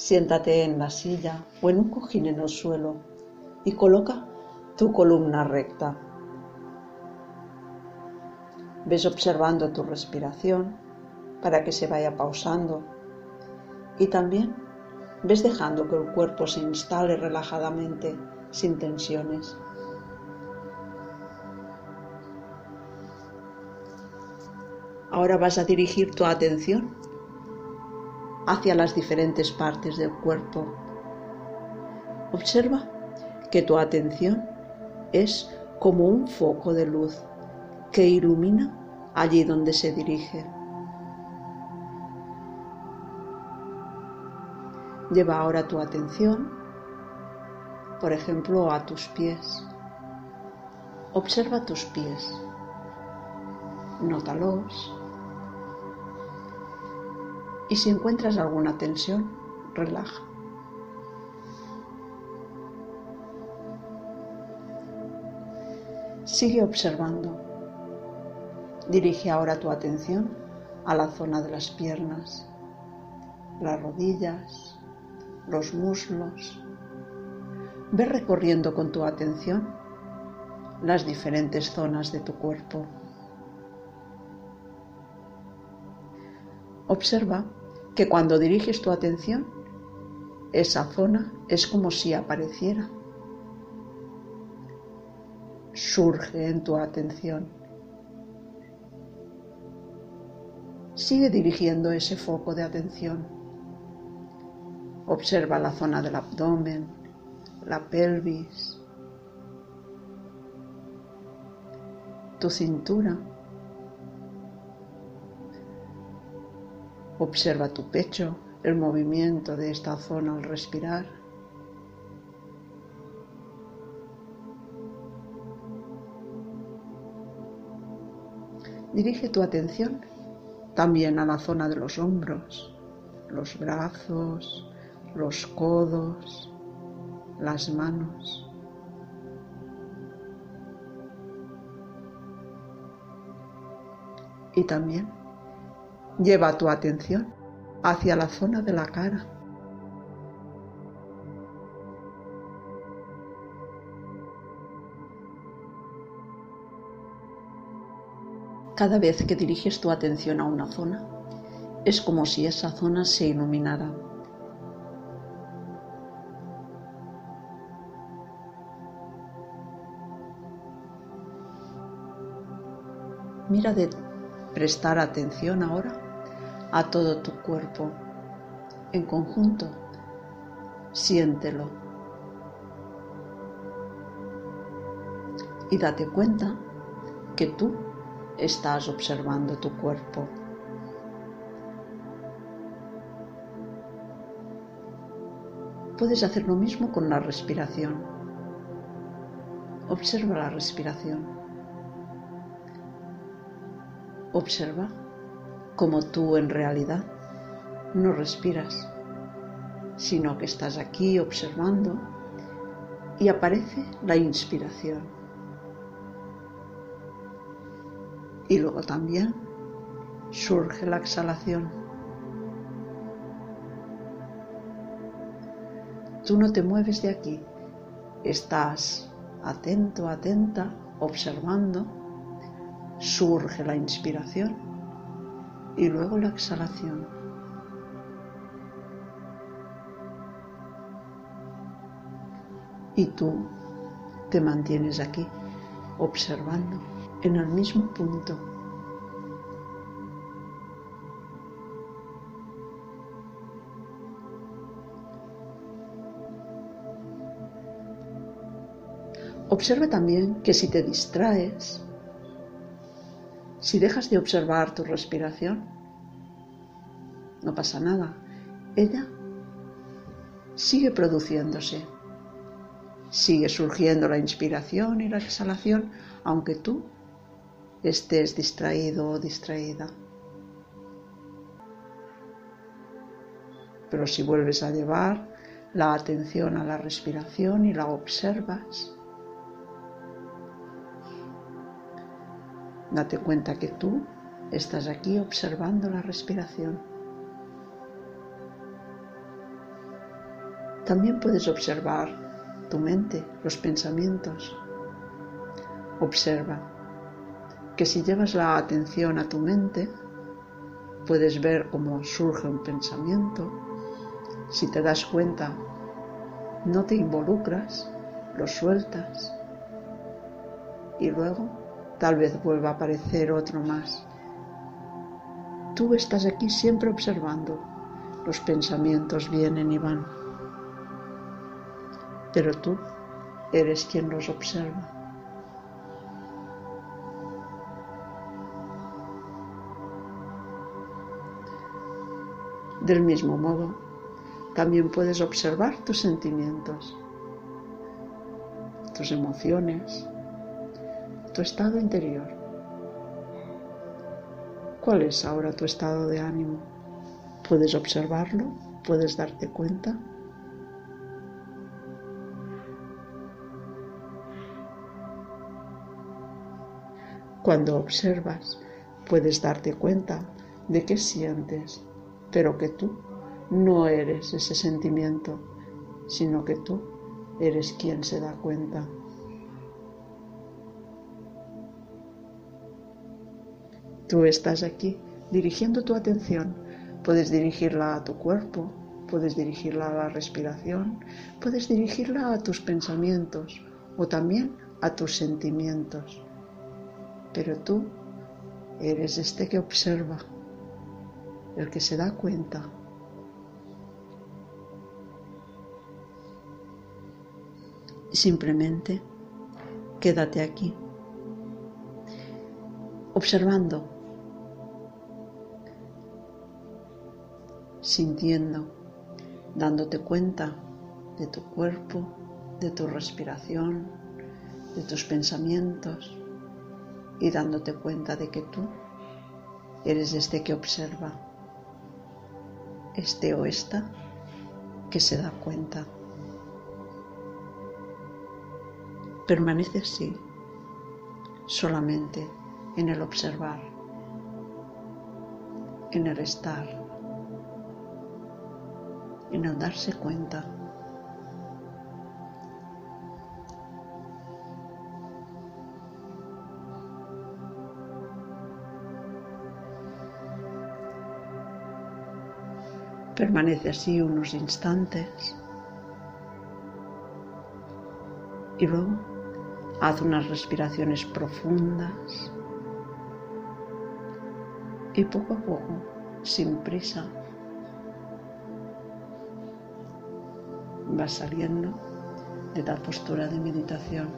Siéntate en la silla o en un cojín en el suelo y coloca tu columna recta. Ves observando tu respiración para que se vaya pausando y también ves dejando que el cuerpo se instale relajadamente sin tensiones. Ahora vas a dirigir tu atención hacia las diferentes partes del cuerpo. Observa que tu atención es como un foco de luz que ilumina allí donde se dirige. Lleva ahora tu atención, por ejemplo, a tus pies. Observa tus pies. Nótalos. Y si encuentras alguna tensión, relaja. Sigue observando. Dirige ahora tu atención a la zona de las piernas, las rodillas, los muslos. Ve recorriendo con tu atención las diferentes zonas de tu cuerpo. Observa que cuando diriges tu atención, esa zona es como si apareciera. Surge en tu atención. Sigue dirigiendo ese foco de atención. Observa la zona del abdomen, la pelvis, tu cintura Observa tu pecho, el movimiento de esta zona al respirar. Dirige tu atención también a la zona de los hombros, los brazos, los codos, las manos. Y también Lleva tu atención hacia la zona de la cara. Cada vez que diriges tu atención a una zona, es como si esa zona se iluminara. Mira de prestar atención ahora a todo tu cuerpo en conjunto. Siéntelo. Y date cuenta que tú estás observando tu cuerpo. Puedes hacer lo mismo con la respiración. Observa la respiración. Observa como tú en realidad no respiras, sino que estás aquí observando y aparece la inspiración. Y luego también surge la exhalación. Tú no te mueves de aquí, estás atento, atenta, observando, surge la inspiración y luego la exhalación. Y tú te mantienes aquí, observando en el mismo punto. Observa también que si te distraes, si dejas de observar tu respiración, no pasa nada. Ella sigue produciéndose. Sigue surgiendo la inspiración y la exhalación, aunque tú estés distraído o distraída. Pero si vuelves a llevar la atención a la respiración y la observas, Date cuenta que tú estás aquí observando la respiración. También puedes observar tu mente, los pensamientos. Observa que si llevas la atención a tu mente, puedes ver cómo surge un pensamiento. Si te das cuenta, no te involucras, lo sueltas y luego tal vez vuelva a aparecer otro más. Tú estás aquí siempre observando. Los pensamientos vienen y van. Pero tú eres quien los observa. Del mismo modo, también puedes observar tus sentimientos, tus emociones, tu estado interior. ¿Cuál es ahora tu estado de ánimo? ¿Puedes observarlo? ¿Puedes darte cuenta? Cuando observas, puedes darte cuenta de qué sientes, pero que tú no eres ese sentimiento, sino que tú eres quien se da cuenta. Tú estás aquí dirigiendo tu atención. Puedes dirigirla a tu cuerpo, puedes dirigirla a la respiración, puedes dirigirla a tus pensamientos o también a tus sentimientos. Pero tú eres este que observa, el que se da cuenta. Simplemente quédate aquí, observando sintiendo, dándote cuenta de tu cuerpo, de tu respiración, de tus pensamientos y dándote cuenta de que tú eres este que observa, este o esta que se da cuenta. Permanece así, solamente en el observar, en el estar y no darse cuenta. Permanece así unos instantes y luego haz unas respiraciones profundas y poco a poco, sin prisa, va saliendo de tal postura de meditación.